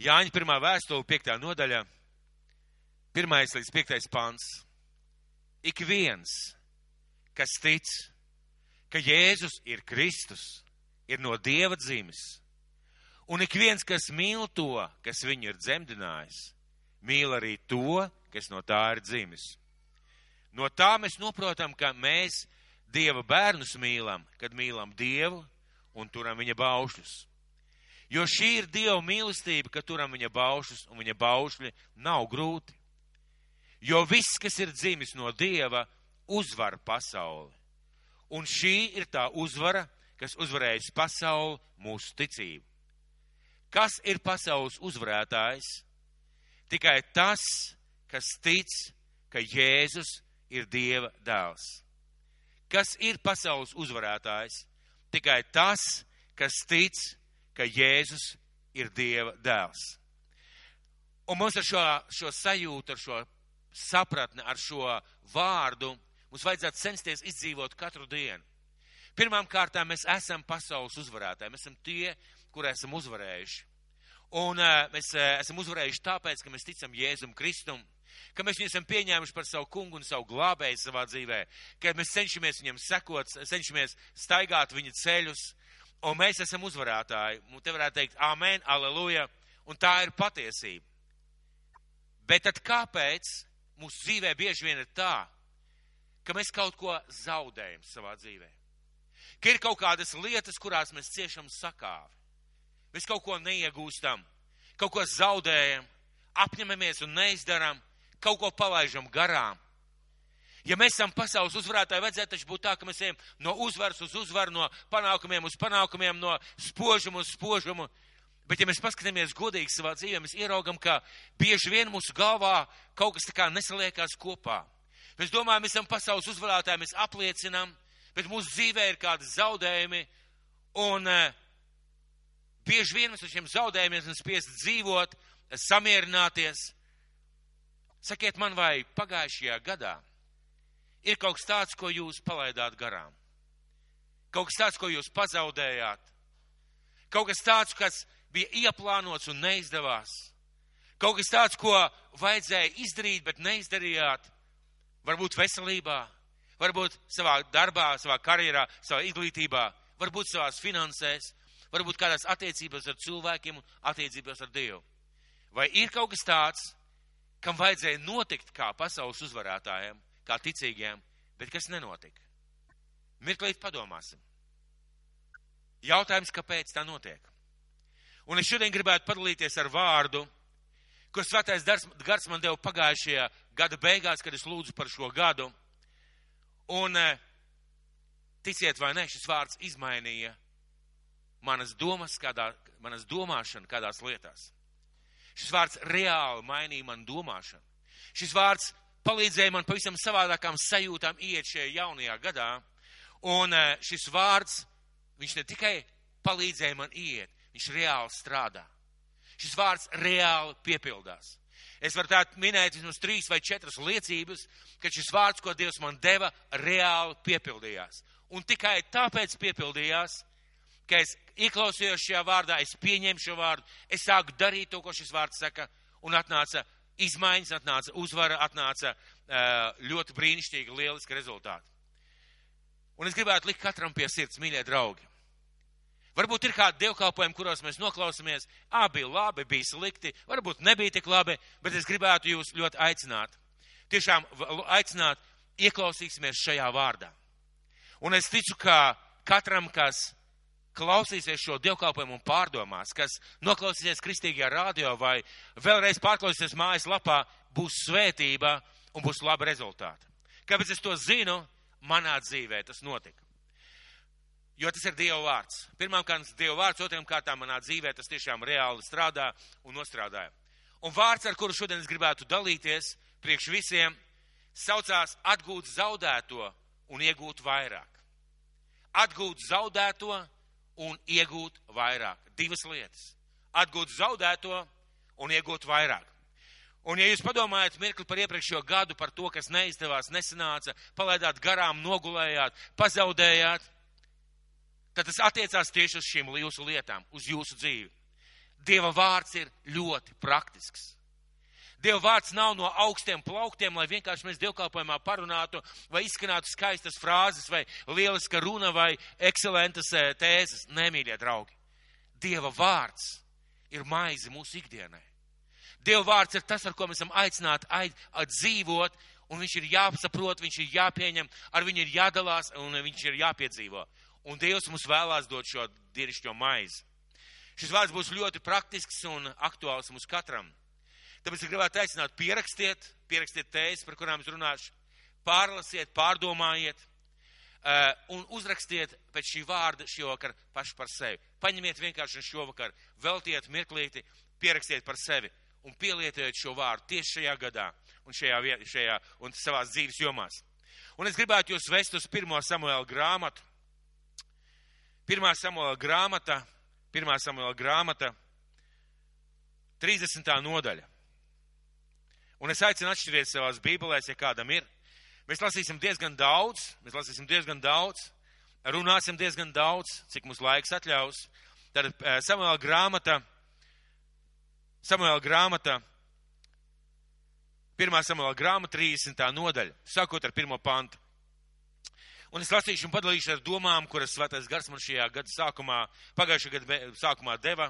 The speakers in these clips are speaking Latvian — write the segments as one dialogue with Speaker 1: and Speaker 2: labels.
Speaker 1: Jāņa pirmā vēstule, piektā nodaļa, pirmais līdz piektais pants. Ik viens, kas tic, ka Jēzus ir Kristus, ir no Dieva dzimis, un ik viens, kas mīl to, kas viņu ir dzemdinājis, mīl arī to, kas no tā ir dzimis. No tā mēs noprotam, ka mēs Dieva bērnus mīlam, kad mīlam Dievu un turam viņa baušļus. Jo šī ir Dieva mīlestība, ka turam viņa baušļus un viņa baušļi nav grūti. Jo viss, kas ir dzimis no Dieva, uzvar pasauli. Un šī ir tā uzvara, kas uzvarējusi pasauli mūsu ticību. Kas ir pasaules uzvarētājs? Tikai tas, kas tic, ka Jēzus ir Dieva dēls. Kas ir pasaules uzvarētājs? Tikai tas, kas tic, ka Jēzus ir Dieva dēls. Un mums ar šo, šo sajūtu, ar šo sapratni, ar šo vārdu, mums vajadzētu censties izdzīvot katru dienu. Pirmām kārtām mēs esam pasaules uzvarētāji, mēs esam tie, kur esam uzvarējuši. Un uh, mēs uh, esam uzvarējuši tāpēc, ka mēs ticam Jēzum Kristum, ka mēs viņu esam pieņēmuši par savu kungu un savu glābēju savā dzīvē, ka mēs cenšamies viņam sekot, cenšamies staigāt viņa ceļus, un mēs esam uzvarētāji. Un te varētu teikt, amen, aleluja, un tā ir patiesība. Bet tad kāpēc mūsu dzīvē bieži vien ir tā, ka mēs kaut ko zaudējam savā dzīvē? Ka ir kaut kādas lietas, kurās mēs ciešam sakāvi. Mēs kaut ko neiegūstam, kaut ko zaudējam, apņemamies un neizdaram, kaut ko palaižam garām. Ja mēs esam pasaules uzvarētāji, vajadzētu taču būt tā, ka mēs ejam no uzvaras uz uzvaru, no panākumiem uz panākumiem, no spožuma uz spožumu. Bet, ja mēs paskatāmies godīgi savā dzīvē, mēs ieraugam, ka bieži vien mūsu galvā kaut kas tā kā nesaliekās kopā. Mēs domājam, mēs esam pasaules uzvarētāji, mēs apliecinām, bet mūsu dzīvē ir kādi zaudējumi, un uh, bieži vien mēs ar šiem zaudējumiem esam spiest dzīvot, samierināties. Sakiet man, vai pagājušajā gadā ir kaut kas tāds, ko jūs palaidāt garām? Kaut kas tāds, ko jūs pazaudējāt? Kaut kas tāds, kas bija ieplānots un neizdevās? Kaut kas tāds, ko vajadzēja izdarīt, bet neizdarījāt? Varbūt veselībā, varbūt savā darbā, savā karjerā, savā izglītībā, varbūt savās finansēs, varbūt kādās attiecībās ar cilvēkiem un attiecībās ar Dievu. Vai ir kaut kas tāds, kam vajadzēja notikt kā pasaules uzvarētājiem, kā ticīgiem, bet kas nenotika? Mirklīt padomāsim. Jautājums, kāpēc tā notiek? Un es šodien gribētu padalīties ar vārdu, ko svētais gars man deva pagājušajā gada beigās, kad es lūdzu par šo gadu. Un eh, ticiet vai ne, šis vārds izmainīja manas domas, kādā, manas domāšana kādās lietās. Šis vārds reāli mainīja manu domāšanu. Šis vārds palīdzēja man pavisam savādākām sajūtām iet šajā jaunajā gadā. Un eh, šis vārds, viņš ne tikai palīdzēja man iet, viņš reāli strādā. Šis vārds reāli piepildās. Es varu tā minēt vismaz trīs vai četras liecības, ka šis vārds, ko Dievs man deva, reāli piepildījās. Un tikai tāpēc piepildījās, ka es ieklausījos šajā vārdā, es pieņēmu šo vārdu, es sāku darīt to, ko šis vārds saka, un atnāca izmaiņas, atnāca uzvara, atnāca ļoti brīnišķīgi, lieliski rezultāti. Un es gribētu likt katram pie sirds, mīļie draugi. Varbūt ir kādi dievkalpojumi, kuros mēs noklausāmies, ā, bija labi, bija slikti, varbūt nebija tik labi, bet es gribētu jūs ļoti aicināt. Tiešām aicināt, ieklausīsimies šajā vārdā. Un es ticu, ka katram, kas klausīsies šo dievkalpojumu un pārdomās, kas noklausīsies kristīgajā radio vai vēlreiz pārklausīsies mājas lapā, būs svētība un būs laba rezultāta. Kāpēc es to zinu? Manā dzīvē tas notika. Jo tas ir Dieva vārds. Pirmām kārtām Dieva vārds, otrām kārtām manā dzīvē tas tiešām reāli strādā un nostrādāja. Un vārds, ar kuru šodien es gribētu dalīties priekš visiem, saucās atgūt zaudēto un iegūt vairāk. Atgūt zaudēto un iegūt vairāk. Divas lietas. Atgūt zaudēto un iegūt vairāk. Un, ja jūs padomājat mirkli par iepriekšējo gadu, par to, kas neizdevās, nesanāca, palaidāt garām, nogulējāt, pazaudējāt, tad tas attiecās tieši uz šīm jūsu lietām, uz jūsu dzīvi. Dieva vārds ir ļoti praktisks. Dieva vārds nav no augstiem plauktiem, lai vienkārši mēs dievkalpojumā parunātu vai izskanātu skaistas frāzes vai lieliska runa vai ekscelentas eh, tēzes. Nemīļie draugi. Dieva vārds ir maize mūsu ikdienai. Dieva vārds ir tas, ar ko mēs esam aicināti dzīvot, un viņš ir jāsaprot, viņš ir jāpieņem, ar viņu ir jādalās, un viņš ir jāpiedzīvo. Un Dievs mums vēlās dot šo dievišķo maizi. Šis vārds būs ļoti praktisks un aktuāls mums katram. Tāpēc es gribētu aicināt, pierakstiet, pierakstiet tēzes, par kurām es runāšu, pārlasiet, pārdomājiet uh, un uzrakstiet pēc šī vārda šovakar paši par sevi. Paņemiet vienkārši šovakar, veltiet mirklīti, pierakstiet par sevi un pielietojiet šo vārdu tieši šajā gadā un šajā, šajā un savās dzīves jomās. Un es gribētu jūs vest uz pirmo Samuela grāmatu. Pirmā Samuela grāmata, pirmā Samuela grāmata, 30. nodaļa. Un es aicinu atšķiriet savās bībelēs, ja kādam ir. Mēs lasīsim diezgan daudz, mēs lasīsim diezgan daudz, runāsim diezgan daudz, cik mums laiks atļaus. Tad eh, Samuela grāmata, Samuela grāmata, pirmā Samuela grāmata, 30. nodaļa, sākot ar pirmo pantu. Un es lasīšu un padalīšu ar domām, kuras svētais gars man šajā gada sākumā, pagājušā gada sākumā deva,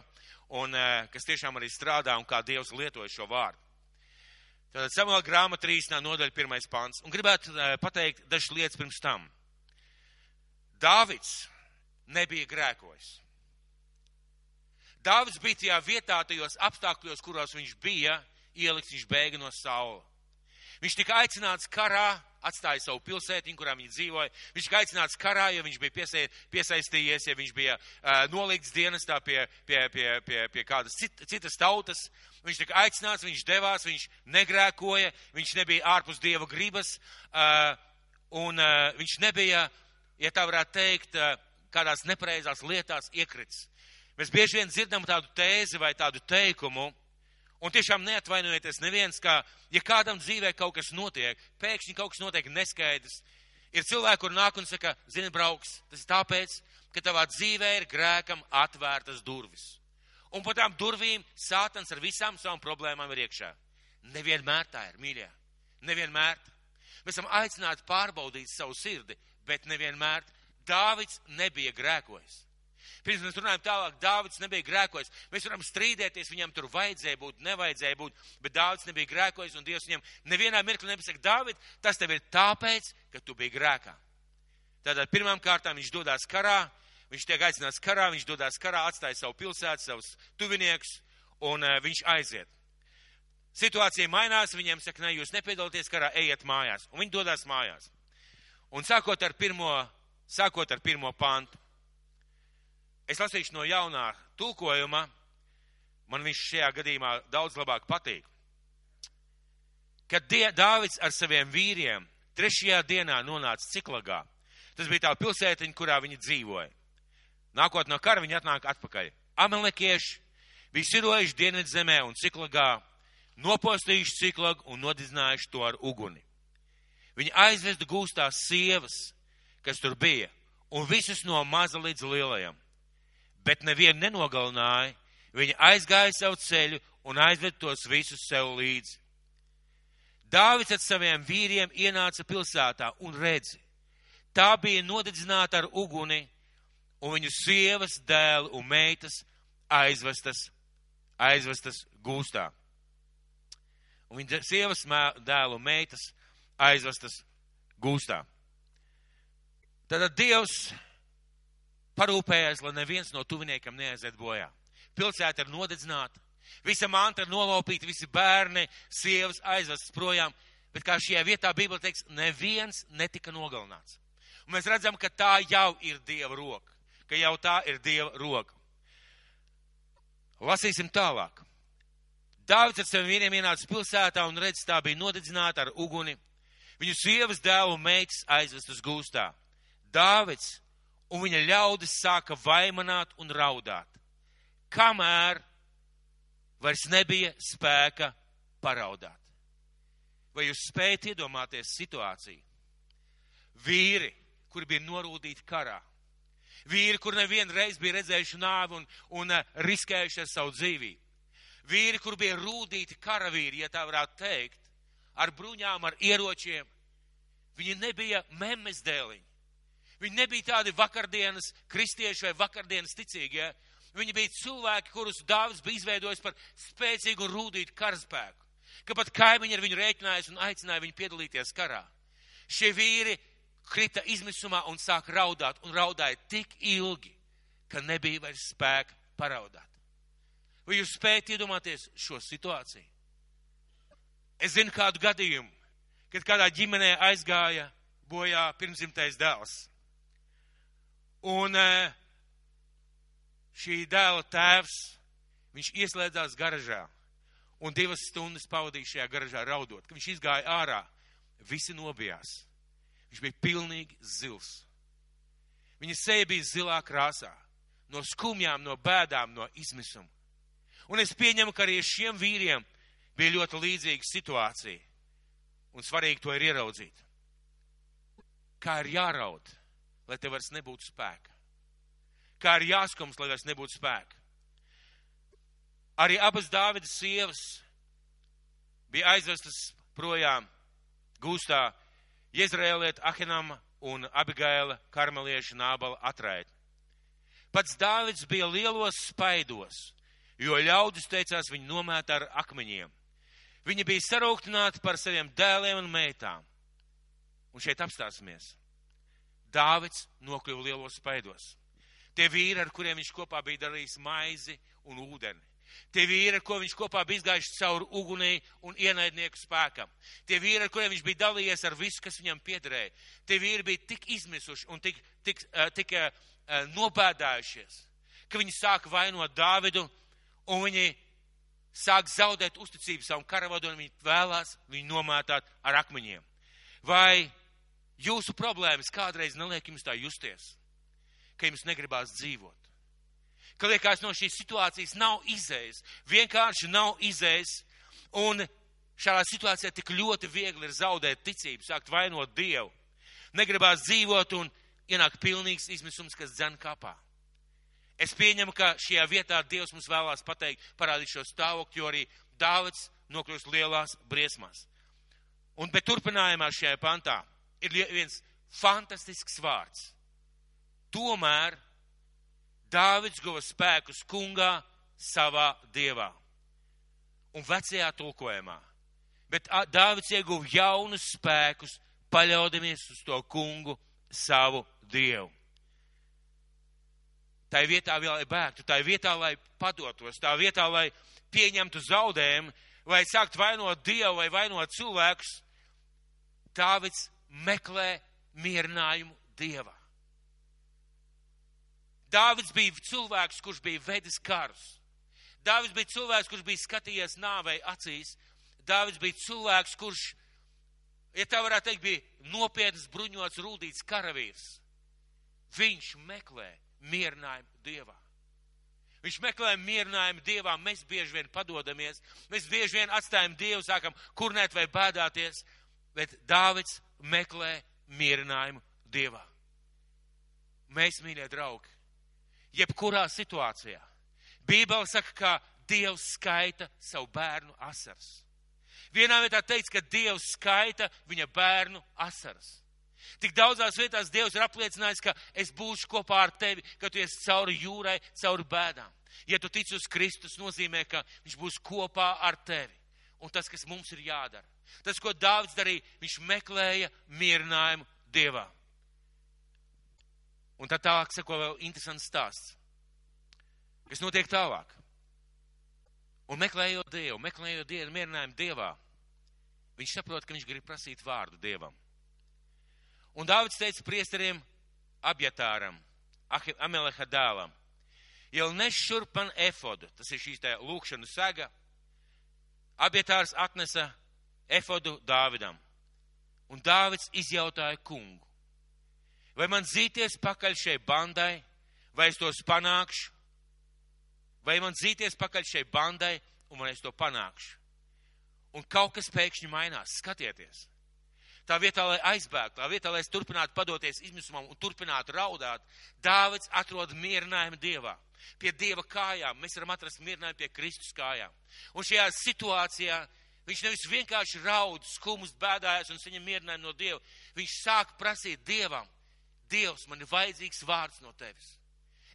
Speaker 1: un eh, kas tiešām arī strādā un kā Dievs lietoja šo vārdu. Tātad Samuela grāmata 3. nodaļa 1. pants. Un gribētu uh, pateikt dažas lietas pirms tam. Dāvids nebija grēkojis. Dāvids bija tajā vietā, tajos apstākļos, kuros viņš bija, ielikts, viņš bēga no saula. Viņš tika aicināts karā, atstāja savu pilsētiņu, kurā viņš dzīvoja. Viņš tika aicināts karā, jo viņš bija piesa, piesaistījies, ja viņš bija uh, nolikts dienestā pie, pie, pie, pie, pie kādas cit, citas tautas. Viņš tika aicināts, viņš devās, viņš negrēkoja, viņš nebija ārpus dieva gribas, uh, un uh, viņš nebija, ja tā varētu teikt, uh, kādās nepareizās lietās iekrits. Mēs bieži vien dzirdam tādu tēzi vai tādu teikumu, un tiešām neatvainojieties neviens, ka, ja kādam dzīvē kaut kas notiek, pēkšņi kaut kas notiek neskaidrs, ir cilvēki, kur nāk un saka, zini, brauks, tas ir tāpēc, ka tavā dzīvē ir grēkam atvērtas durvis un pa tām durvīm sātans ar visām savām problēmām ir iekšā. Nevienmēr tā ir, mīļā. Nevienmēr. Mēs esam aicināti pārbaudīt savu sirdi, bet nevienmēr. Dāvids nebija grēkojis. Pirms mēs runājam tālāk, Dāvids nebija grēkojis. Mēs varam strīdēties, viņam tur vajadzēja būt, nevajadzēja būt, bet Dāvids nebija grēkojis, un Dievs viņam nevienā mirklī nepasaka, Dāvid, tas tev ir tāpēc, ka tu biji grēkā. Tātad pirmām kārtām viņš dodās karā, viņš tiek aicināts karā, viņš dodas karā, atstāja savu pilsētu, savus tuviniekus, un uh, viņš aiziet. Situācija mainās, viņiem saka, ne, jūs nepiedalāties karā, ejiet mājās, un viņi dodas mājās. Un sākot ar pirmo, sākot ar pirmo pantu, es lasīšu no jaunā tulkojuma, man viņš šajā gadījumā daudz labāk patīk. Kad Dāvids ar saviem vīriem trešajā dienā nonāca Ciklagā, tas bija tā pilsētiņa, kurā viņi dzīvoja. Nākot no kara, viņi atnāk atpakaļ. Amelekieši bija sirojuši dienvidu zemē un ciklagā, nopostījuši ciklagu un nodizinājuši to ar uguni. Viņi aizvesta gūstās sievas, kas tur bija, un visus no maza līdz lielajam. Bet nevienu nenogalināja, viņi aizgāja savu ceļu un aizved tos visus sev līdzi. Dāvids ar saviem vīriem ienāca pilsētā un redzi, tā bija nodedzināta ar uguni un viņu sievas, dēli un meitas aizvestas, aizvestas gūstā. Un viņa sievas, dēlu un meitas aizvestas gūstā. Tad Dievs parūpējās, lai neviens no tuviniekam neaiziet bojā. Pilsēta ir nodedzināta, visa manta ir nolaupīta, visi bērni, sievas aizvestas projām, bet kā šajā vietā Bībele teiks, neviens netika nogalināts. Un mēs redzam, ka tā jau ir Dieva roka ka jau tā ir Dieva roka. Lasīsim tālāk. Dāvids ar saviem vīriem ienāca pilsētā un redz, tā bija nodedzināta ar uguni. Viņu sievas dēlu meitas aizvest uz gūstā. Dāvids un viņa ļaudis sāka vaimanāt un raudāt, kamēr vairs nebija spēka paraudāt. Vai jūs spējat iedomāties situāciju? Vīri, kuri bija norūdīti karā, Vīri, kur nevienu reizi bija redzējuši nāvi un, un uh, riskējuši ar savu dzīvību. Vīri, kur bija rūdīti karavīri, ja tā varētu teikt, ar bruņām, ar ieročiem. Viņi nebija memes dēliņi. Viņi nebija tādi vakardienas kristieši vai vakardienas ticīgie. Ja? Viņi bija cilvēki, kurus Dāvids bija izveidojis par spēcīgu un rūdītu karaspēku. Ka pat kaimiņi ar viņu rēķinājās un aicināja viņu piedalīties karā. Šie vīri krita izmisumā un sāka raudāt, un raudāja tik ilgi, ka nebija vairs spēka paraudāt. Vai jūs spējat iedomāties šo situāciju? Es zinu kādu gadījumu, kad kādā ģimenē aizgāja bojā pirmzimtais dēls. Un uh, šī dēla tēvs, viņš ieslēdzās garažā un divas stundas pavadīja šajā garažā raudot. Kad viņš izgāja ārā, visi nobijās. Viņš bija pilnīgi zils. Viņa seja bija zilā krāsā, no skumjām, no bēdām, no izmisuma. Un es pieņemu, ka arī šiem vīriem bija ļoti līdzīga situācija. Un svarīgi to ir ieraudzīt. Kā ir jāraud, lai te vairs nebūtu spēka kā ir jāskums, lai vairs nebūtu spēka. Arī abas Dāvidas sievas bija aizvestas projām gūstā Jezraēliet Ahinama un Abigaila karmelieša nābala atraid. Pats Dāvids bija lielos spaidos, jo ļaudis teicās viņu nomēt ar akmeņiem. Viņi bija sarūktināti par saviem dēliem un meitām. Un šeit apstāsimies. Dāvids nokļuva lielos spaidos. Tie vīri, ar kuriem viņš kopā bija darījis maizi un ūdeni. Tie vīri, ar ko viņš kopā bija izgājuši cauri ugunī un ienaidnieku spēkam. Tie vīri, ar kuriem viņš bija dalījies ar visu, kas viņam piederēja. Tie vīri bija tik izmisuši un tik, tik, uh, tik uh, nobēdājušies, ka viņi sāka vainot Dāvidu un viņi sāk zaudēt uzticību savam karavadu un viņi vēlās viņu nomētāt ar akmeņiem. Vai jūsu problēmas kādreiz neliek jums tā justies? ka jums negribās dzīvot. Ka liekas, no šīs situācijas nav izējas, vienkārši nav izējas, un šādā situācijā tik ļoti viegli ir zaudēt ticību, sākt vainot Dievu. Negribās dzīvot un ienāk pilnīgs izmisums, kas dzen kapā. Es pieņemu, ka šajā vietā Dievs mums vēlās pateikt, parādīt šo stāvokli, jo arī Dāvids nokļūst lielās briesmās. Un bet turpinājumā šajā pantā ir viens fantastisks vārds. Tomēr Dāvids guva spēkus kungā savā dievā un vecajā tulkojumā. Bet Dāvids ieguva jaunus spēkus, paļaudamies uz to kungu savu dievu. Tā vietā, lai bēgtu, tā vietā, lai padotos, tā vietā, lai pieņemtu zaudējumu, vai sākt vainot dievu vai vainot cilvēkus, Dāvids meklē mierinājumu dievā. Dāvids bija cilvēks, kurš bija vedis karus. Dāvids bija cilvēks, kurš bija skatījies nāvei acīs. Dāvids bija cilvēks, kurš, ja tā varētu teikt, bija nopietns bruņots, rūdīts karavīrs. Viņš meklē mierinājumu Dievā. Viņš meklē mierinājumu Dievā, mēs bieži vien padodamies, mēs bieži vien atstājam Dievu, sākam kurnēt vai bēdāties, bet Dāvids meklē mierinājumu Dievā. Mēs, mīļie draugi, jebkurā situācijā. Bībele saka, ka Dievs skaita savu bērnu asaras. Vienā vietā teiks, ka Dievs skaita viņa bērnu asaras. Tik daudzās vietās Dievs ir apliecinājis, ka es būšu kopā ar tevi, ka tu esi cauri jūrai, cauri bēdām. Ja tu tici uz Kristus, nozīmē, ka viņš būs kopā ar tevi. Un tas, kas mums ir jādara, tas, ko Dāvids darīja, viņš meklēja mierinājumu Dievā. Un tad tālāk sako vēl interesants stāsts. Kas notiek tālāk? Un meklējot Dievu, meklējot Dievu, mierinājumu Dievā, viņš saprot, ka viņš grib prasīt vārdu Dievam. Un Dāvids teica priesteriem Abjatāram, Ameleha dēlam, jau nes šurpan efodu, tas ir šīs tā lūkšana saga, Abjatārs atnesa efodu Dāvidam. Un Dāvids izjautāja kungu, Vai man zīties pakaļ šai bandai, vai es tos panākšu? Vai man zīties pakaļ šai bandai, un vai es to panākšu? Un kaut kas pēkšņi mainās. Skatieties! Tā vietā, lai aizbēgtu, tā vietā, lai es turpinātu padoties izmisumam un turpinātu raudāt, Dāvids atrod mierinājumu Dievā. Pie Dieva kājām mēs varam atrast mierinājumu pie Kristus kājām. Un šajā situācijā viņš nevis vienkārši raud, skumst, bēdājas un saņem mierinājumu no Dieva. Viņš sāk prasīt Dievam, Dievs, man ir vajadzīgs vārds no tevis.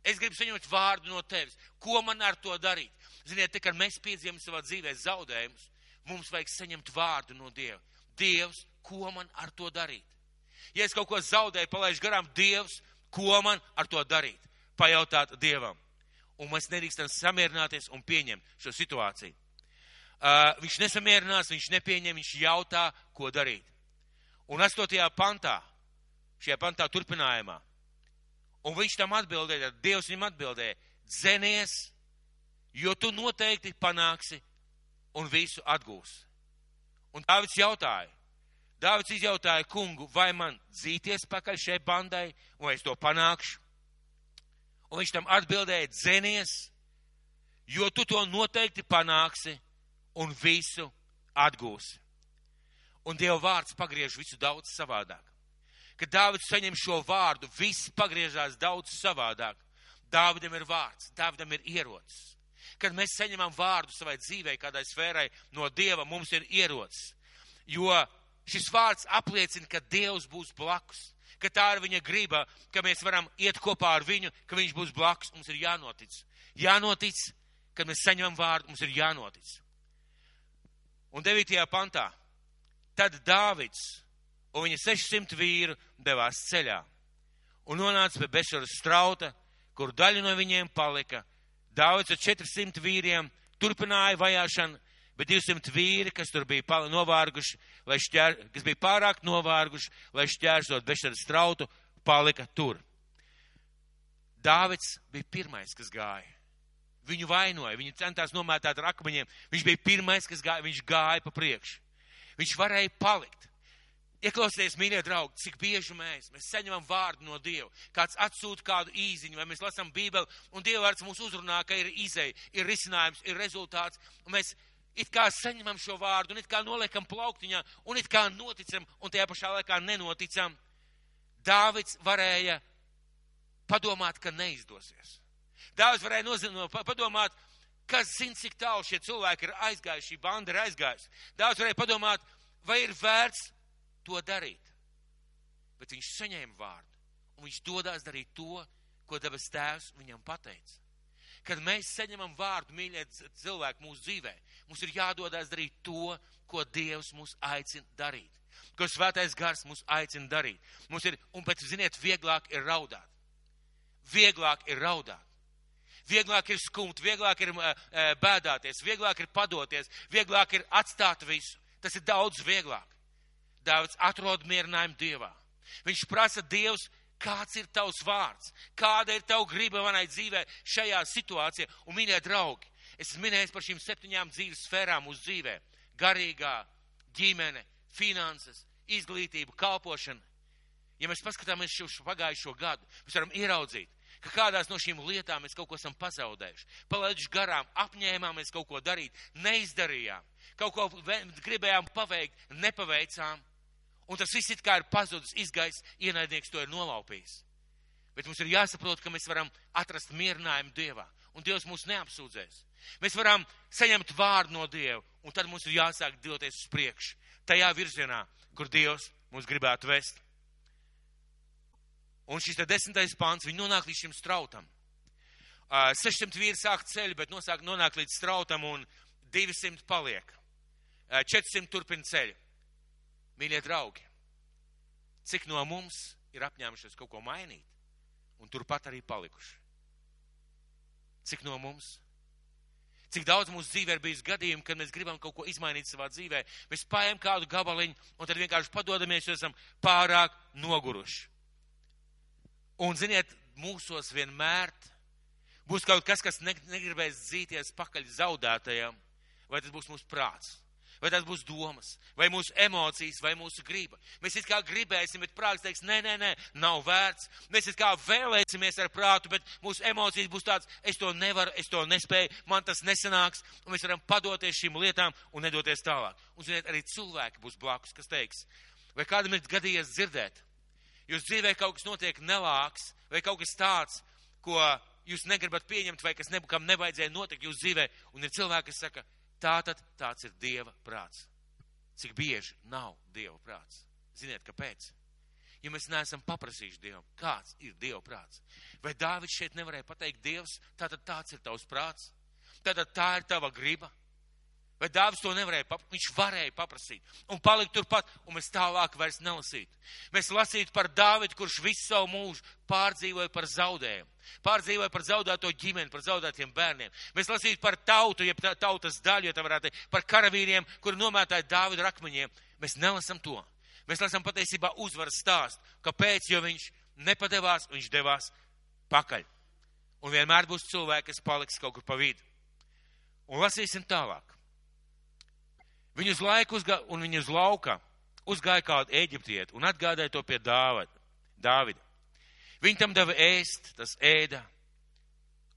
Speaker 1: Es gribu saņemt vārdu no tevis. Ko man ar to darīt? Ziniet, te, kad mēs piedzīvojam savā dzīvē zaudējumus, mums vajag saņemt vārdu no Dieva. Dievs, ko man ar to darīt? Ja es kaut ko zaudēju, palaidu garām, Dievs, ko man ar to darīt? Pajautāt Dievam. Un mēs nedrīkstam samierināties un pieņemt šo situāciju. Uh, viņš nesamierinās, viņš nepieņem, viņš jautā, ko darīt. Un 8. pantā, šajā pantā turpinājumā, un viņš tam atbildēja, Dievs viņam atbildēja, dzenies, jo tu noteikti panāksi un visu atgūsi. Un Dāvids jautāja, Dāvids izjautāja kungu, vai man dzīties pakaļ šai bandai, vai es to panākšu. Un viņš tam atbildēja, dzenies, jo tu to noteikti panāksi un visu atgūsi. Un Dieva vārds pagriež visu daudz savādāk. Kad Dāvids saņem šo vārdu, viss pagriežās daudz savādāk. Dāvidam ir vārds, Dāvidam ir ierocis. Kad mēs saņemam vārdu savai dzīvei, kādai sfērai no Dieva, mums ir ierocis. Jo šis vārds apliecina, ka Dievs būs blakus, ka tā ir viņa griba, ka mēs varam iet kopā ar viņu, ka viņš būs blakus. Mums ir jānotic. Jānotic, kad mēs saņemam vārdu, mums ir jānotic. Un 9. pantā. Tad Dāvids un viņa 600 vīru devās ceļā un nonāca pie Bešaras strauta, kur daļa no viņiem palika. Dāvids ar 400 vīriem turpināja vajāšanu, bet 200 vīri, kas tur bija novārguši, šķēr, kas bija pārāk novārguši, lai šķērsot Bešaras strautu, palika tur. Dāvids bija pirmais, kas gāja. Viņu vainoja, viņu centās nomētāt ar akmeņiem. Viņš bija pirmais, kas gāja, viņš gāja pa priekšu. Viņš varēja palikt. Ieklausieties, mīļie draugi, cik bieži mēs, mēs saņemam vārdu no Dieva. Kāds atsūta kādu īziņu, vai mēs lasām Bībeli, un Dieva vārds mūs uzrunā, ka ir izēja, ir risinājums, ir rezultāts. Mēs it kā saņemam šo vārdu, un it kā noliekam plauktiņā, un it kā noticam, un tajā pašā laikā nenoticam. Dāvids varēja padomāt, ka neizdosies. Dāvids varēja nozinot, padomāt, kas zina, cik tālu šie cilvēki ir aizgājuši, šī banda ir aizgājusi. Dāvids varēja padomāt, vai ir vērts to darīt. Bet viņš saņēma vārdu, un viņš dodās darīt to, ko debes tēvs viņam pateica. Kad mēs saņemam vārdu, mīļie cilvēki, mūsu dzīvē, mums ir jādodas darīt to, ko Dievs mūs aicina darīt. Ko svētais gars mūs aicina darīt. Mums ir, un pēc, ziniet, vieglāk ir raudāt. Vieglāk ir raudāt. Vieglāk ir skumt, vieglāk ir bēdāties, vieglāk ir padoties, vieglāk ir atstāt visu. Tas ir daudz vieglāk. Daudz atrod mierinājumu Dievā. Viņš prasa Dievs, kāds ir tavs vārds, kāda ir tava griba manai dzīvē šajā situācijā. Un, mīļie draugi, es esmu minējis par šīm septiņām dzīves sfērām uz dzīvē - garīgā, ģimene, finanses, izglītība, kalpošana. Ja mēs paskatāmies šo pagājušo gadu, mēs varam ieraudzīt, ka kādās no šīm lietām mēs kaut ko esam pazaudējuši, palaiduši garām, apņēmāmies kaut ko darīt, neizdarījām, kaut ko gribējām paveikt, nepaveicām, un tas viss it kā ir pazudis, izgais, ienaidnieks to ir nolaupījis. Bet mums ir jāsaprot, ka mēs varam atrast mierinājumu Dievā, un Dievs mūs neapsūdzēs. Mēs varam saņemt vārdu no Dieva, un tad mums ir jāsāk doties uz priekšu, tajā virzienā, kur Dievs mūs gribētu vest. Un šis desmitais pāns, viņi nonāk līdz šim strautam. Uh, 600 vīri sāk ceļu, bet nosāk, nonāk līdz strautam un 200 paliek. Uh, 400 turpina ceļu. Mīļie draugi, cik no mums ir apņēmušies kaut ko mainīt un turpat arī palikuši? Cik no mums? Cik daudz mūsu dzīvē ir bijis gadījumi, kad mēs gribam kaut ko izmainīt savā dzīvē, mēs paējam kādu gabaliņu un tad vienkārši padodamies, jo esam pārāk noguruši. Un, ziniet, mūsos vienmēr būs kaut kas, kas negribēs dzīties pakaļ zaudētajam, vai tas būs mūsu prāts, vai tas būs domas, vai mūsu emocijas, vai mūsu griba. Mēs it kā gribēsim, bet prāts teiks, nē, nē, nē, nav vērts. Mēs it kā vēlēsimies ar prātu, bet mūsu emocijas būs tāds, es to nevaru, es to nespēju, man tas nesanāks, un mēs varam padoties šīm lietām un nedoties tālāk. Un, ziniet, arī cilvēki būs blakus, kas teiks, Vai kādam ir gadījies dzirdēt? Jūs dzīvē kaut kas notiek nelāks, vai kaut kas tāds, ko jūs negribat pieņemt, vai kas nebukam nevajadzēja notikt jūsu dzīvē, un ir cilvēki, kas saka, tā tad tāds ir Dieva prāts. Cik bieži nav Dieva prāts? Ziniet, kāpēc? Ja mēs neesam paprasījuši Dievam, kāds ir Dieva prāts. Vai Dāvids šeit nevarēja pateikt, Dievs, tātad tāds ir tavs prāts? Tātad tā ir tava griba? Vai Dāvis to nevarēja paprasīt? Viņš varēja paprasīt un palikt turpat, un mēs tālāk vairs nelasītu. Mēs lasītu par Dāvidu, kurš visu savu mūžu pārdzīvoja par zaudējumu. Pārdzīvoja par zaudēto ģimeni, par zaudētiem bērniem. Mēs lasītu par tautu, jeb tautas daļu, ja tā varētu teikt, par karavīriem, kuri nomētāja Dāvidu rakmeņiem. Mēs nelasam to. Mēs lasām patiesībā uzvaras stāstu. Kāpēc? Jo viņš nepadevās, viņš devās pakaļ. Un vienmēr būs cilvēki, kas paliks kaut kur pa vidu. Un lasīsim tālāk. Viņu uz laiku uzgā, un viņu uz lauka uzgāja kādu eģiptieti un atgādāja to pie Dāvida. Dāvida. Viņi tam deva ēst, tas ēda,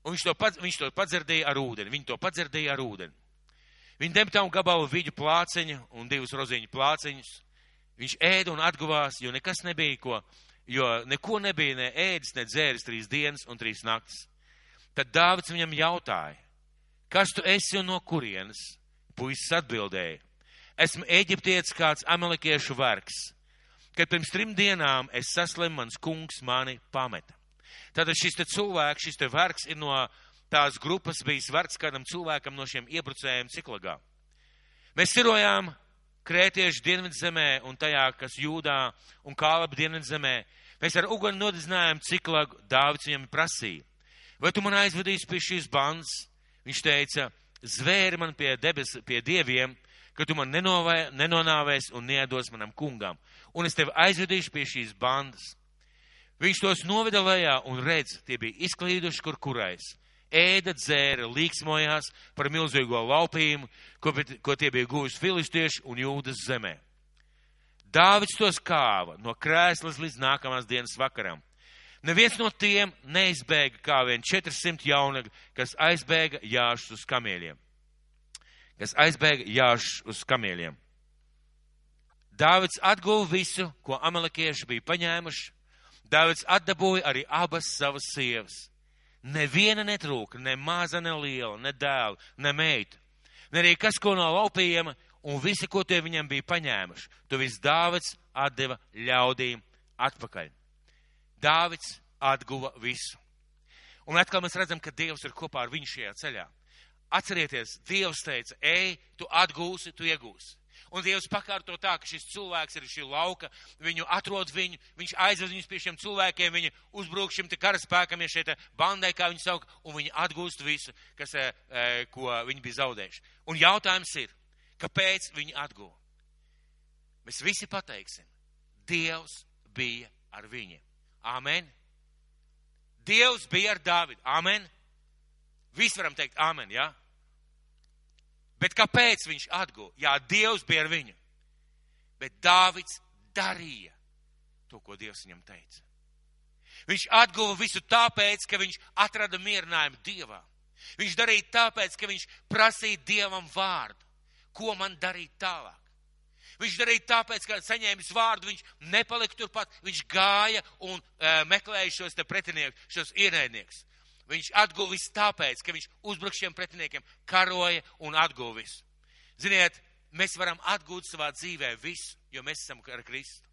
Speaker 1: un viņš to, pats, viņš to padzerdēja ar ūdeni. Viņi to padzerdēja ar ūdeni. Viņi dem tam gabalu viļu plāceņu un divus roziņu plāceņus. Viņš ēda un atguvās, jo nekas nebija, ko, jo neko nebija, ne ēdis, ne dzēris trīs dienas un trīs naktis. Tad Dāvids viņam jautāja, kas tu esi un no kurienes? Puisis atbildēja, esmu eģiptietis kāds amelikiešu vergs. Kad pirms trim dienām es saslimu, mans kungs mani pameta. Tātad šis te cilvēks, šis te vergs ir no tās grupas bijis vergs kādam cilvēkam no šiem iebrucējiem ciklagā. Mēs sirojām krētiešu dienvidzemē un tajā, kas jūdā un kālaba dienvidzemē. Mēs ar uguni nodedzinājām ciklagu, Dāvids viņam prasīja. Vai tu man aizvedīsi pie šīs bandas? Viņš teica, zvēri man pie debes, pie dieviem, ka tu man nenovē, nenonāvēs un neiedos manam kungam, un es tevi aizvedīšu pie šīs bandas. Viņš tos noveda lejā un redz, tie bija izklīduši kur kurais. Ēda, dzēra, līksmojās par milzīgo laupījumu, ko, ko tie bija guvuši filistieši un jūdas zemē. Dāvids tos kāva no krēslas līdz nākamās dienas vakaram. Neviens no tiem neizbēga kā vien 400 jaunagi, kas aizbēga jāšus uz kamieļiem kas aizbēga jāš uz kamieļiem. Dāvids atguva visu, ko amalekieši bija paņēmuši. Dāvids atdabūja arī abas savas sievas. Neviena netrūka, ne maza, ne liela, ne dēla, ne meita. Ne arī kas, ko no laupījuma, un visi, ko tie viņam bija paņēmuši. To viss Dāvids atdeva ļaudīm atpakaļ. Dāvids atguva visu. Un atkal mēs redzam, ka Dievs ir kopā ar viņu šajā ceļā. Atcerieties, Dievs teica, ej, tu atgūsi, tu iegūsi. Un Dievs pakārto tā, ka šis cilvēks ir šī lauka, viņu atrod viņu, viņš aizved viņus pie šiem cilvēkiem, viņi uzbruk šim te karaspēkam, ja šeit bandai, kā viņi sauk, un viņi atgūst visu, kas, e, ko viņi bija zaudējuši. Un jautājums ir, kāpēc viņi atguva? Mēs visi pateiksim, Dievs bija ar viņiem. Amen. Dievs bija ar Dāvidu. Amen. Visi varam teikt, amen, jā? Ja? Bet kāpēc viņš atguva? Jā, Dievs bija ar viņu. Bet Dāvids darīja to, ko Dievs viņam teica. Viņš atguva visu tāpēc, ka viņš atrada mierinājumu Dievā. Viņš darīja tāpēc, ka viņš prasīja Dievam vārdu. Ko man darīt tālāk? Viņš darīja tāpēc, ka saņēmis vārdu, viņš nepalika turpat, viņš gāja un e, meklēja šos te pretiniekus, šos ienaidniekus. Viņš atguvis tāpēc, ka viņš uzbruk šiem pretiniekiem, karoja un atguvis. Ziniet, mēs varam atgūt savā dzīvē visu, jo mēs esam ar Kristu.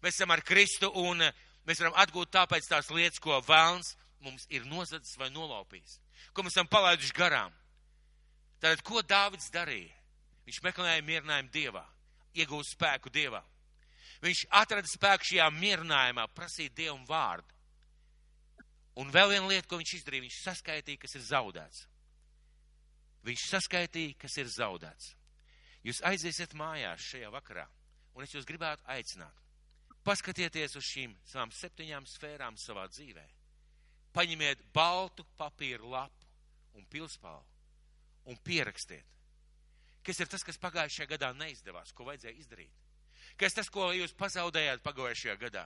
Speaker 1: Mēs esam ar Kristu un mēs varam atgūt tāpēc tās lietas, ko vēlns mums ir nozadzis vai nolaupījis, ko mēs esam palaiduši garām. Tātad, ko Dāvids darīja? Viņš meklēja mierinājumu Dievā, iegūst spēku Dievā. Viņš atrada spēku šajā mierinājumā, prasīt Dievam vārdu. Un vēl viena lieta, ko viņš izdarīja, viņš saskaitīja, kas ir zaudēts. Viņš saskaitīja, kas ir zaudēts. Jūs aiziesiet mājās šajā vakarā, un es jūs gribētu aicināt. Paskatieties uz šīm savām septiņām sfērām savā dzīvē. Paņemiet baltu papīru lapu un pilspālu un pierakstiet. Kas ir tas, kas pagājušajā gadā neizdevās, ko vajadzēja izdarīt? Kas tas, ko jūs pazaudējāt pagājušajā gadā?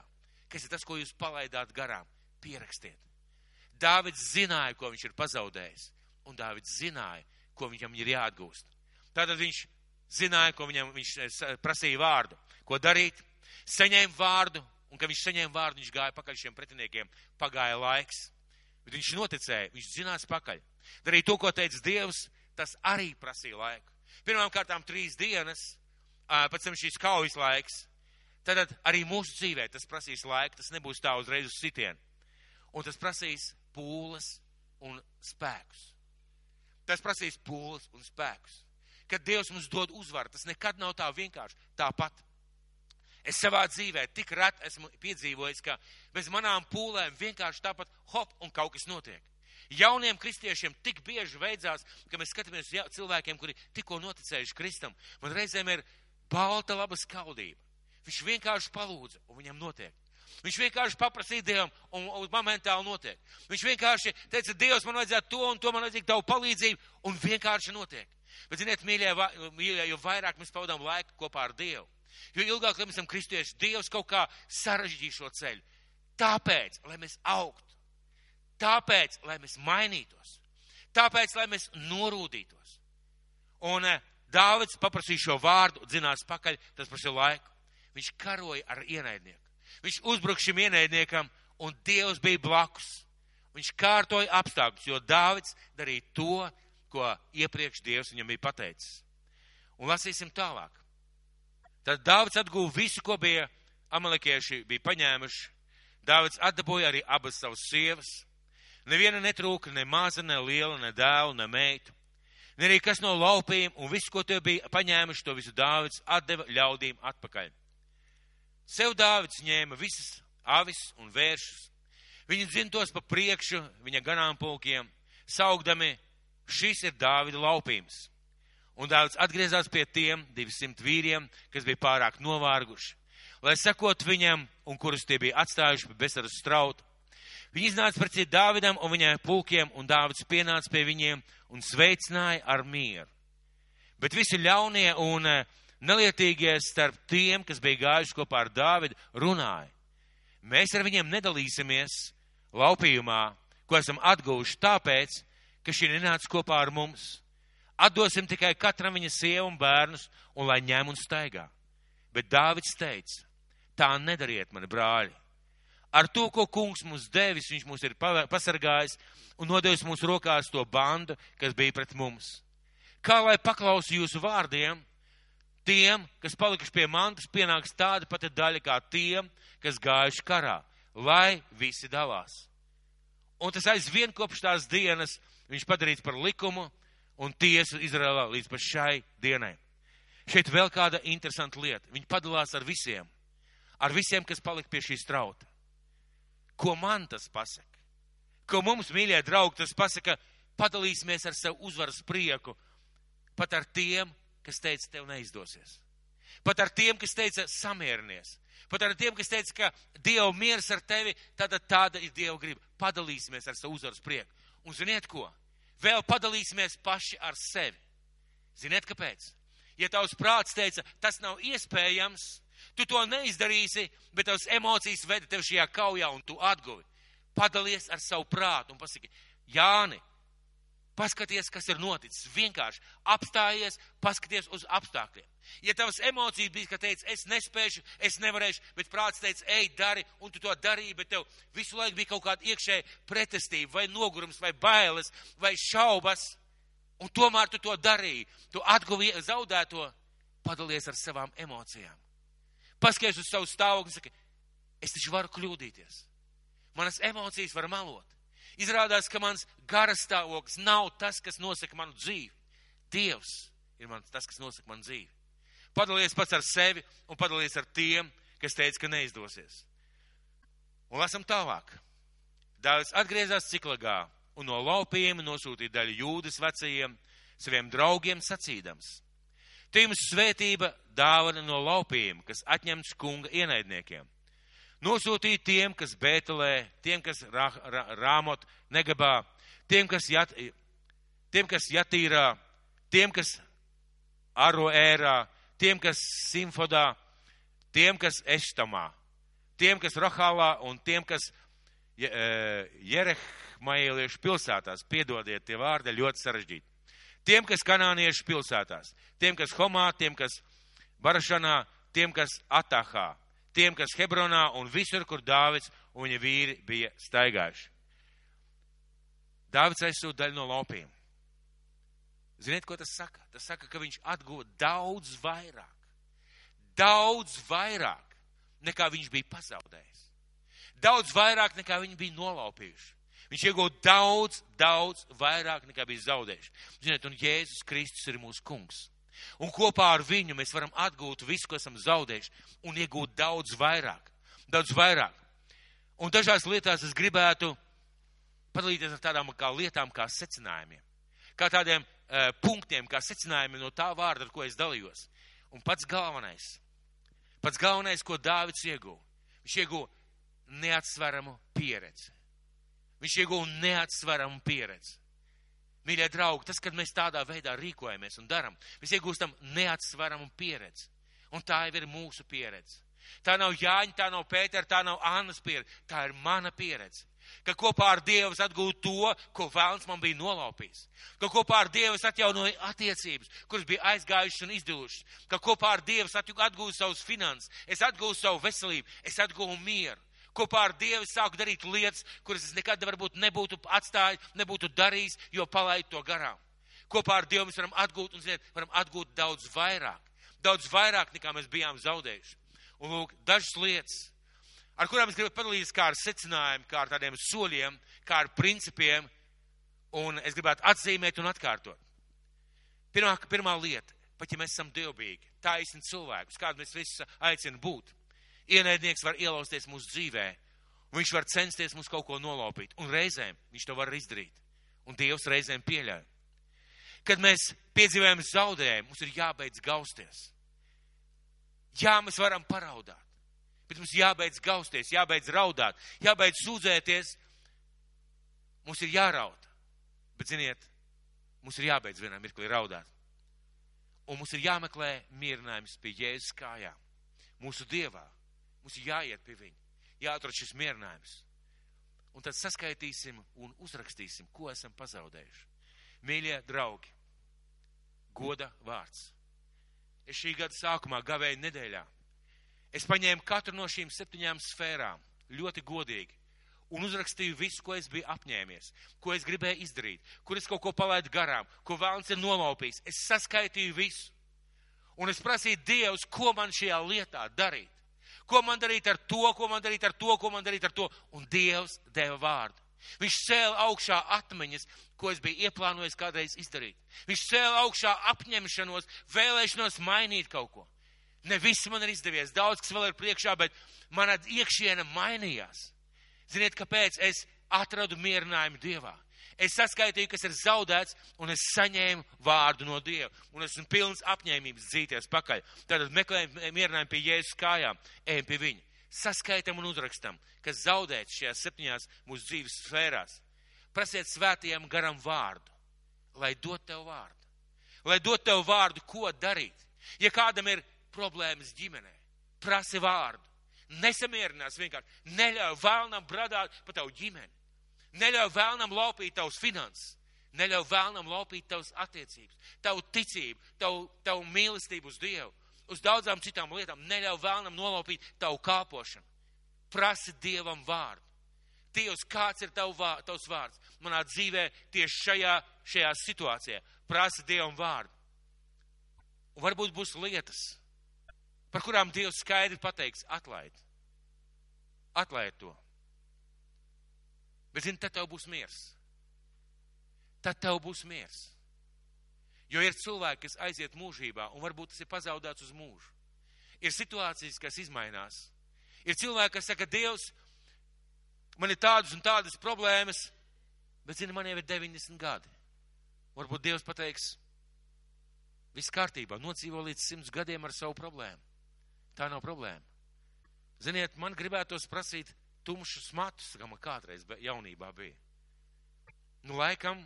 Speaker 1: Kas ir tas, ko jūs palaidāt garām? Pierakstiet. Dāvids zināja, ko viņš ir pazaudējis, un Dāvids zināja, ko viņam ir jāatgūst. Tātad viņš zināja, ko viņam viņš eh, prasīja vārdu, ko darīt. saņēma vārdu, un kad viņš saņēma vārdu, viņš gāja pakaļ šiem pretiniekiem, pagāja laiks, bet viņš noticēja, viņš zinās pakaļ. Darīja to, ko teica Dievs, tas arī prasīja laiku. Pirmām kārtām trīs dienas, pēc tam šīs kaujas laiks, tad arī mūsu dzīvē tas prasīs laiku, tas nebūs tā uzreiz uz sitienu. Un tas prasīs pūles un spēkus. Tas prasīs pūles un spēkus. Kad Dievs mums dod uzvaru, tas nekad nav tā vienkārši. Tāpat. Es savā dzīvē tik reti esmu piedzīvojis, ka bez manām pūlēm vienkārši tāpat hop un kaut kas notiek. Jauniem kristiešiem tik bieži veidzās, ka mēs skatāmies uz cilvēkiem, kuri tikko noticējuši Kristam. Man reizēm ir balta laba skaudība. Viņš vienkārši palūdza, un viņam notiek. Viņš vienkārši paprasīja Dievam, un, un momentāli notiek. Viņš vienkārši teica, Dievs, man vajadzētu to un to, man vajadzīga tavu palīdzību, un vienkārši notiek. Bet, ziniet, mīļie, mīļie, jo vairāk mēs pavadām laiku kopā ar Dievu, jo ilgāk mēs esam kristieši, Dievs kaut kā sarežģīja šo ceļu. Tāpēc, lai mēs augtu, tāpēc, lai mēs mainītos, tāpēc, lai mēs norūdītos. Un eh, Dāvids paprasīja šo vārdu, dzinās pakaļ, tas prasīja laiku. Viņš karoja ar ienaidnieku. Viņš uzbruka šim ienaidniekam, un Dievs bija blakus. Viņš kārtoja apstākļus, jo Dāvids darīja to, ko iepriekš Dievs viņam bija pateicis. Un lasīsim tālāk. Tad Dāvids atguva visu, ko bija amalekieši bija paņēmuši. Dāvids atdabūja arī abas savas sievas. Neviena netrūka, ne maza, ne liela, ne dēla, ne meitu. Ne arī kas no laupījiem, un visu, ko tie bija paņēmuši, to visu Dāvids atdeva ļaudīm atpakaļ. Sev Dāvids ņēma visas avis un vēršus. Viņi dzintos pa priekšu viņa ganāmpulkiem, saugdami, šis ir Dāvida laupījums. Un Dāvids atgriezās pie tiem 200 vīriem, kas bija pārāk novārguši, lai sekot viņam un kurus tie bija atstājuši pie besaras strauta. Viņi iznāca pret Dāvidam un viņa pulkiem, un Dāvids pienāca pie viņiem un sveicināja ar mieru. Bet visi ļaunie un uh, nelietīgie starp tiem, kas bija gājuši kopā ar Dāvidu, runāja. Mēs ar viņiem nedalīsimies laupījumā, ko esam atguvuši tāpēc, ka šī nenāca kopā ar mums. Atdosim tikai katram viņa sievu un bērnus, un lai ņem un staigā. Bet Dāvids teica, tā nedariet, mani brāļi. Ar to, ko kungs mums devis, viņš mūs ir pasargājis un nodevis mūsu rokās to bandu, kas bija pret mums. Kā lai paklausu jūsu vārdiem, tiem, kas palikuši pie mantas, pienāks tāda pati daļa kā tiem, kas gājuši karā, lai visi dalās. Un tas aizvien kopš tās dienas viņš padarīts par likumu un tiesu Izrēlā līdz pat šai dienai. Šeit vēl kāda interesanta lieta. Viņi padalās ar visiem, ar visiem, kas palika pie šī strauta. Ko man tas pasaka? Ko mums, mīļie draugi, tas pasaka, padalīsimies ar savu uzvaras prieku, pat ar tiem, kas teica, tev neizdosies. Pat ar tiem, kas teica, samierinies. Pat ar tiem, kas teica, ka Dieva miers ar tevi, tad tāda ir Dieva griba. Padalīsimies ar savu uzvaras prieku. Un ziniet ko? Vēl padalīsimies paši ar sevi. Ziniet, kāpēc? Ja tavs prāts teica, tas nav iespējams, tu to neizdarīsi, bet tavs emocijas veda tev šajā kaujā un tu atguvi. Padalies ar savu prātu un pasaki, Jāni, Paskaties, kas ir noticis. Vienkārši apstājies, paskaties uz apstākļiem. Ja tavas emocijas bija, ka teica, es nespēšu, es nevarēšu, bet prāts teica, ej, dari, un tu to darīji, bet tev visu laiku bija kaut kāda iekšēja pretestība, vai nogurums, vai bailes, vai šaubas, un tomēr tu to darīji. Tu atguvi zaudēto, padalies ar savām emocijām. Paskaties uz savu stāvokli un saki, es taču varu kļūdīties. Manas emocijas var melot. Izrādās, ka mans garastāvoklis nav tas, kas nosaka manu dzīvi. Dievs ir man, tas, kas nosaka manu dzīvi. Padalies pats ar sevi un padalies ar tiem, kas teica, ka neizdosies. Un lasam tālāk. Dāvis atgriezās ciklagā un no laupiem nosūtīja daļu jūdas vecajiem saviem draugiem sacīdams. Te jums svētība dāvana no laupiem, kas atņemts kunga ienaidniekiem nosūtīt tiem, kas Bētelē, tiem, kas rā, rā, Rāmot negabā, tiem, kas, jat, tiem, kas Jatīrā, tiem, kas Aroērā, tiem, kas Simfodā, tiem, kas Eštamā, tiem, kas Rahālā un tiem, kas e, Jerehmaēliešu pilsētās. Piedodiet, tie vārdi ļoti sarežģīti. Tiem, kas kanāniešu pilsētās, tiem, kas Homā, tiem, kas Barašanā, tiem, kas Atahā, tiem, kas Hebronā un visur, kur Dāvids un viņa vīri bija staigājuši. Dāvids aizsūta daļu no laupiem. Ziniet, ko tas saka? Tas saka, ka viņš atguva daudz vairāk. Daudz vairāk, nekā viņš bija pazaudējis. Daudz vairāk, nekā viņi bija nolaupījuši. Viņš iegūta daudz, daudz vairāk, nekā bija zaudējuši. Ziniet, un Jēzus Kristus ir mūsu kungs. Un kopā ar viņu mēs varam atgūt visu, ko esam zaudējuši, un iegūt daudz vairāk. Daudz vairāk. Un dažās lietās es gribētu padalīties ar tādām kā lietām, kā secinājumiem, kā tādiem uh, punktiem, kā secinājumiem no tā vārda, ar ko es dalījos. Un pats galvenais, pats galvenais, ko Dāvids ieguva, viņš ieguva neatsveramu pieredzi. Viņš ieguva neatsveramu pieredzi. Mīļie draugi, tas, kad mēs tādā veidā rīkojamies un darām, mēs iegūstam neatsveramu pieredzi. Un tā jau ir mūsu pieredze. Tā nav Jāņa, tā nav Pētera, tā nav Annas pieredze. Tā ir mana pieredze. Ka kopā ar Dievu es atgūtu to, ko vēlams man bija nolaupījis. Ka kopā ar Dievu es atjaunoju attiecības, kuras bija aizgājušas un izdilušas. Ka kopā ar Dievu es atgūstu savus finanses, es atgūstu savu veselību, es atgūstu mieru kopā ar Dievu sāku darīt lietas, kuras es nekad varbūt nebūtu atstājis, nebūtu darījis, jo palaidu to garām. Kopā ar Dievu mēs varam atgūt, un ziniet, varam atgūt daudz vairāk. Daudz vairāk nekā mēs bijām zaudējuši. Un lūk, dažas lietas, ar kurām es gribu padalīties kā ar secinājumu, kā ar tādiem soļiem, kā ar principiem, un es gribētu atzīmēt un atkārtot. Pirmā, pirmā lieta, pat ja mēs esam dievbīgi, taisni cilvēkus, kādu mēs visi aicinām būt. Ienaidnieks var ielausties mūsu dzīvē, viņš var censties mums kaut ko nolaupīt, un reizēm viņš to var izdarīt, un Dievs reizēm pieļauj. Kad mēs piedzīvojam zaudējumu, mums ir jābeidz gausties. Jā, mēs varam paraudāt, bet mums jābeidz gausties, jābeidz raudāt, jābeidz sūdzēties. Mums ir jāraud, bet ziniet, mums ir jābeidz vienā mirklī raudāt. Un mums ir jāmeklē mierinājums pie Jēzus kājām, mūsu Dievā. Mums ir jāiet pie viņa, jāatrod šis mierinājums. Un tad saskaitīsim un uzrakstīsim, ko esam pazaudējuši. Mīļie draugi, goda vārds. Es šī gada sākumā gavēju nedēļā. Es paņēmu katru no šīm septiņām sfērām ļoti godīgi un uzrakstīju visu, ko es biju apņēmies, ko es gribēju izdarīt, kur es kaut ko palaidu garām, ko vēlams ir nolaupījis. Es saskaitīju visu. Un es prasīju Dievs, ko man šajā lietā darīt. Ko man darīt ar to, ko man darīt ar to, ko man darīt ar to. Un Dievs deva vārdu. Viņš cēla augšā atmiņas, ko es biju ieplānojis kādreiz izdarīt. Viņš cēla augšā apņemšanos, vēlēšanos mainīt kaut ko. Ne viss man ir izdevies, daudz kas vēl ir priekšā, bet mana iekšiena mainījās. Ziniet, kāpēc es atradu mierinājumu Dievā? Es saskaitīju, kas ir zaudēts, un es saņēmu vārdu no Dieva. Un esmu pilns apņēmības dzīties pakaļ. Tātad meklējam mierinājumu pie Jēzus kājām, ejam pie viņa. Saskaitam un uzrakstam, kas zaudēts šajās septiņās mūsu dzīves sfērās. Prasiet svētajam garam vārdu, lai dot tev vārdu. Lai dot tev vārdu, ko darīt. Ja kādam ir problēmas ģimenē, prasi vārdu. Nesamierinās vienkārši. Neļauj vēlnam bradāt pa tavu ģimeni. Neļauj vēlnam laupīt tavus finanses. Neļauj vēlnam laupīt tavas attiecības, tavu ticību, tavu, tavu mīlestību uz Dievu, uz daudzām citām lietām. Neļauj vēlnam nolaupīt tavu kāpošanu. Prasi Dievam vārdu. Dievs, kāds ir tavu tavs vārds manā dzīvē tieši šajā, šajā situācijā? Prasi Dievam vārdu. Un varbūt būs lietas, par kurām Dievs skaidri pateiks, atlaid. Atlaid to. Bet, zini, tad tev būs miers. Tad tev būs miers. Jo ir cilvēki, kas aiziet mūžībā, un varbūt tas ir pazaudēts uz mūžu. Ir situācijas, kas izmainās. Ir cilvēki, kas saka, Dievs, man ir tādas un tādas problēmas, bet, zini, man jau ir 90 gadi. Varbūt Dievs pateiks, viss kārtībā, nodzīvo līdz 100 gadiem ar savu problēmu. Tā nav problēma. Ziniet, man gribētos prasīt, tumšus matus, kā man kādreiz jaunībā bija. Nu, laikam,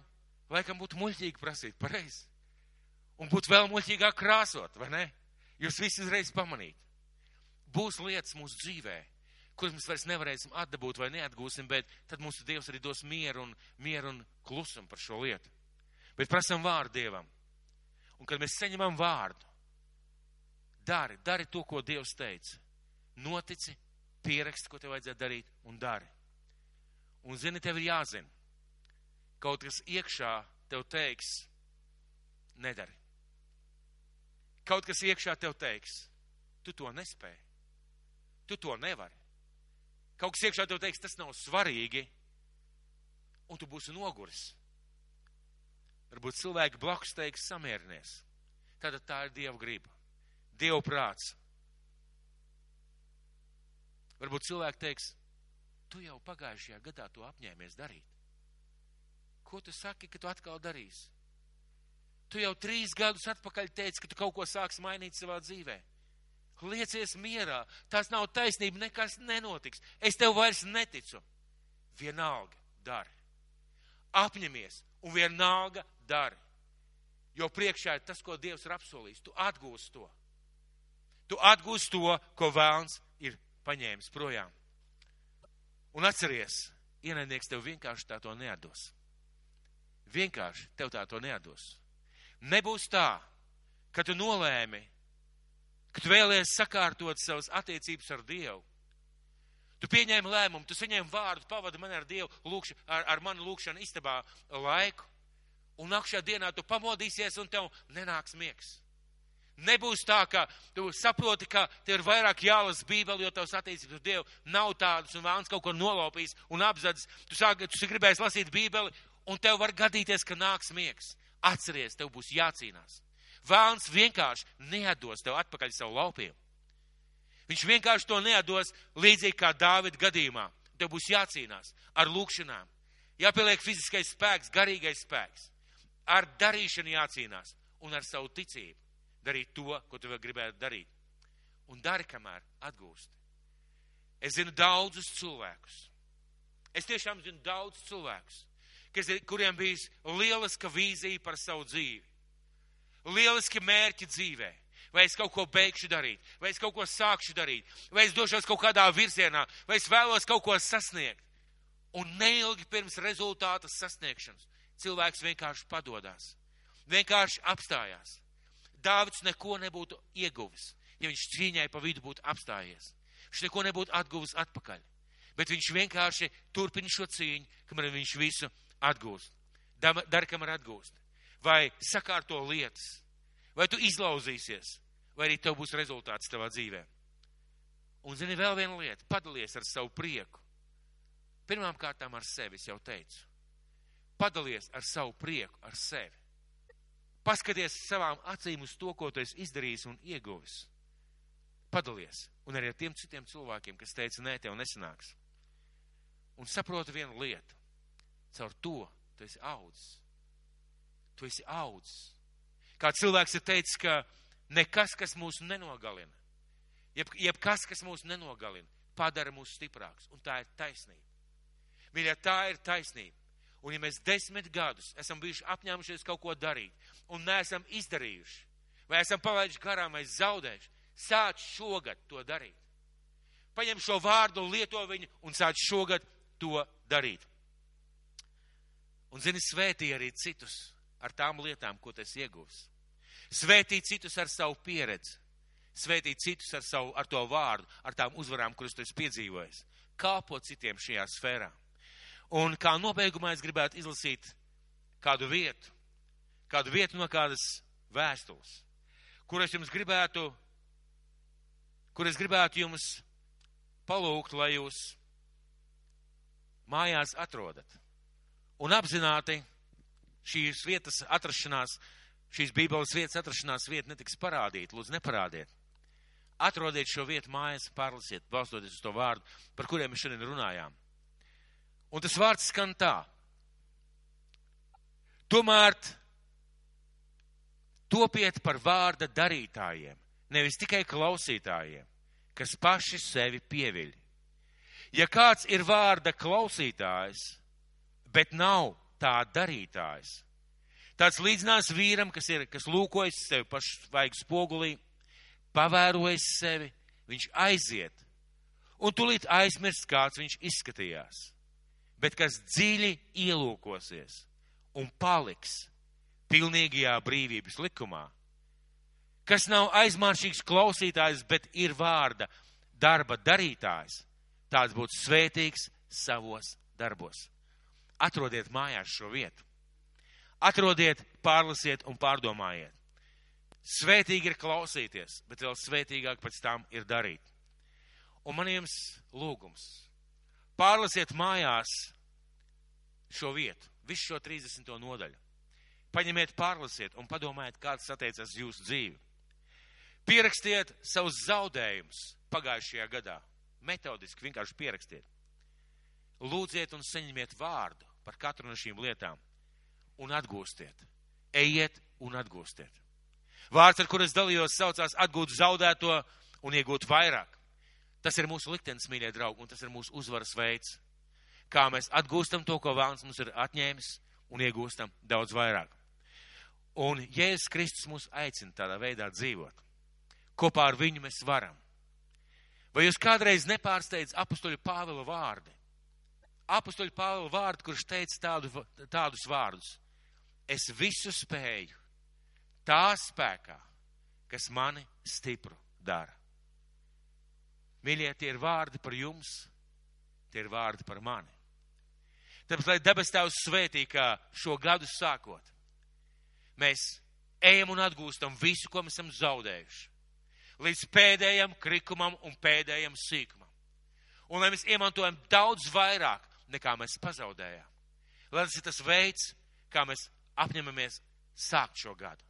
Speaker 1: laikam būtu muļķīgi prasīt pareizi. Un būtu vēl muļķīgāk krāsot, vai ne? Jūs visi uzreiz pamanīt. Būs lietas mūsu dzīvē, kuras mēs vairs nevarēsim atdabūt vai neatgūsim, bet tad mūsu Dievs arī dos mieru un, mieru un klusumu par šo lietu. Bet prasam vārdu Dievam. Un kad mēs saņemam vārdu, dari, dari to, ko Dievs teica. notici, pieraksti, ko tev vajadzētu darīt, un dari. Un zini, tev ir jāzina. Kaut kas iekšā tev teiks, nedari. Kaut kas iekšā tev teiks, tu to nespēji. Tu to nevari. Kaut kas iekšā tev teiks, tas nav svarīgi, un tu būsi noguris. Varbūt cilvēki blakus teiks, samierinies. Tātad tā ir Dieva griba, Dieva prāts. Varbūt cilvēki teiks, tu jau pagājušajā gadā to apņēmies darīt. Ko tu saki, ka tu atkal darīsi? Tu jau trīs gadus atpakaļ teici, ka tu kaut ko sāks mainīt savā dzīvē. Liecies mierā, tas nav taisnība, nekas nenotiks. Es tev vairs neticu. Vienalga, dari. Apņemies un vienalga dari. Jo priekšā ir tas, ko Dievs ir apsolījis. Tu atgūsi to. Tu atgūsi to, ko vēlns ir paņēmis projām. Un atceries, ienaidnieks tev vienkārši tā to neatdos. Vienkārši tev tā to neatdos. Nebūs tā, ka tu nolēmi, ka tu vēlies sakārtot savas attiecības ar Dievu. Tu pieņēmi lēmumu, tu saņēmi vārdu, pavadi mani ar Dievu, lūkš, ar, ar mani lūkšanu istabā laiku, un nākšā dienā tu pamodīsies un tev nenāks miegs. Nebūs tā, ka tu saproti, ka tev ir vairāk jālasa Bībeli, jo tavs attiecības ar Dievu nav tādas, un vēlams kaut ko nolaupīs un apzadis. Tu, sāk, tu gribēsi lasīt Bībeli, un tev var gadīties, ka nāks miegs. Atceries, tev būs jācīnās. Vēlns vienkārši neatdos tev atpakaļ savu laupījumu. Viņš vienkārši to neatdos līdzīgi kā Dāvida gadījumā. Tev būs jācīnās ar lūkšanām, jāpieliek fiziskais spēks, garīgais spēks. Ar darīšanu jācīnās un ar savu ticību darīt to, ko tu vēl gribētu darīt. Un dari, kamēr atgūsti. Es zinu daudzus cilvēkus. Es tiešām zinu daudzus cilvēkus, kas, kuriem bijis lieliska vīzija par savu dzīvi. Lieliski mērķi dzīvē. Vai es kaut ko beigšu darīt, vai es kaut ko sākšu darīt, vai es došos kaut kādā virzienā, vai es vēlos kaut ko sasniegt. Un neilgi pirms rezultāta sasniegšanas cilvēks vienkārši padodās, vienkārši apstājās. Dāvids neko nebūtu ieguvis, ja viņš cīņai pa vidu būtu apstājies. Viņš neko nebūtu atguvis atpakaļ. Bet viņš vienkārši turpina šo cīņu, kamēr viņš visu atgūst. Dari, kamēr atgūst. Vai sakārto lietas, vai tu izlauzīsies, vai arī tev būs rezultāts tavā dzīvē. Un zini vēl vienu lietu, padalies ar savu prieku. Pirmām kārtām ar sevi, es jau teicu. Padalies ar savu prieku, ar sevi. Paskaties savām acīm uz to, ko tu esi izdarījis un ieguvis. Padalies. Un arī ar tiem citiem cilvēkiem, kas teica, nē, tev nesanāks. Un saproti vienu lietu. Caur to tu esi audzis. Tu esi audzis. Kā cilvēks ir teicis, ka nekas, kas mūs nenogalina, jeb, jeb kas, kas mūs nenogalina, padara mūs stiprāks. Un tā ir taisnība. Mīļā, tā ir taisnība. Un ja mēs desmit gadus esam bijuši apņēmušies kaut ko darīt un neesam izdarījuši, vai esam palaiduši garām, vai zaudējuši, sāc šogad to darīt. Paņem šo vārdu, lieto viņu un sāc šogad to darīt. Un, zini, svētī arī citus ar tām lietām, ko tas iegūs. Svētī citus ar savu pieredzi. Svētī citus ar, savu, ar to vārdu, ar tām uzvarām, kuras tu esi piedzīvojis. Kāpot citiem šajā sfērā. Un kā nobeigumā es gribētu izlasīt kādu vietu, kādu vietu no kādas vēstules, kur es jums gribētu, kur es gribētu jums palūgt, lai jūs mājās atrodat. Un apzināti šīs vietas atrašanās, šīs bībeles vietas atrašanās vieta netiks parādīta, lūdzu neparādiet. Atrodiet šo vietu mājās, pārlasiet, balstoties uz to vārdu, par kuriem mēs šodien runājām. Un tas vārds skan tā. Tomēr topiet par vārda darītājiem, nevis tikai klausītājiem, kas paši sevi pieviļ. Ja kāds ir vārda klausītājs, bet nav tā darītājs, tāds līdzinās vīram, kas ir, kas lūkojas sevi pašu vajag spogulī, pavērojas sevi, viņš aiziet, un tulīt aizmirst, kāds viņš izskatījās bet kas dziļi ielūkosies un paliks pilnīgajā brīvības likumā, kas nav aizmāršīgs klausītājs, bet ir vārda darba darītājs, tāds būtu svētīgs savos darbos. Atrodiet mājās šo vietu. Atrodiet, pārlasiet un pārdomājiet. Svētīgi ir klausīties, bet vēl svētīgāk pēc tam ir darīt. Un man jums lūgums. Pārlasiet mājās šo vietu, visu šo 30. nodaļu. Paņemiet, pārlasiet un padomājiet, kāds attiecas jūsu dzīvi. Pierakstiet savus zaudējumus pagājušajā gadā. Metodiski vienkārši pierakstiet. Lūdziet un saņemiet vārdu par katru no šīm lietām un atgūstiet. Ejiet un atgūstiet. Vārds, ar kur es dalījos, saucās atgūt zaudēto un iegūt vairāk. Tas ir mūsu liktenis, mīļie draugi, un tas ir mūsu uzvaras veids. Kā mēs atgūstam to, ko Vēlns mums ir atņēmis, un iegūstam daudz vairāk. Un Jēzus Kristus mūs aicina tādā veidā dzīvot. Kopā ar viņu mēs varam. Vai jūs kādreiz nepārsteidz apustuļu Pāvila vārdi? Apustuļu Pāvila vārdi, kurš teica tādu, tādus vārdus. Es visu spēju tā spēkā, kas mani stipru dara. Mīļie, tie ir vārdi par jums, tie ir vārdi par mani. Tāpēc, lai debes tēvs svētī, kā šo gadu sākot, mēs ejam un atgūstam visu, ko mēs esam zaudējuši. Līdz pēdējam krikumam un pēdējam sīkumam. Un lai mēs iemantojam daudz vairāk, nekā mēs pazaudējām. Lai tas ir tas veids, kā mēs apņemamies sākt šo gadu,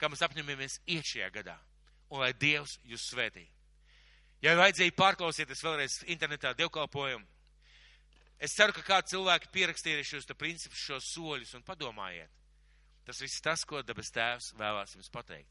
Speaker 1: kā mēs apņemamies iet šajā gadā, un lai Dievs jūs svētī. Ja vajadzēja pārklausieties vēlreiz internetā dievkalpojumu, es ceru, ka kādi cilvēki pierakstīja šos principus, šos soļus un padomājiet. Tas viss tas, ko debes tēvs vēlās jums pateikt.